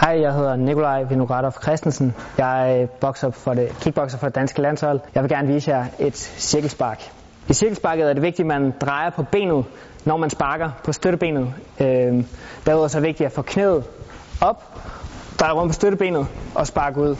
Hej, jeg hedder Nikolaj Vinogradov Christensen. Jeg er bokser for det, kickbokser for det danske landshold. Jeg vil gerne vise jer et cirkelspark. I cirkelsparket er det vigtigt, at man drejer på benet, når man sparker på støttebenet. Øh, derudover så er det vigtigt at få knæet op, dreje rundt på støttebenet og sparke ud.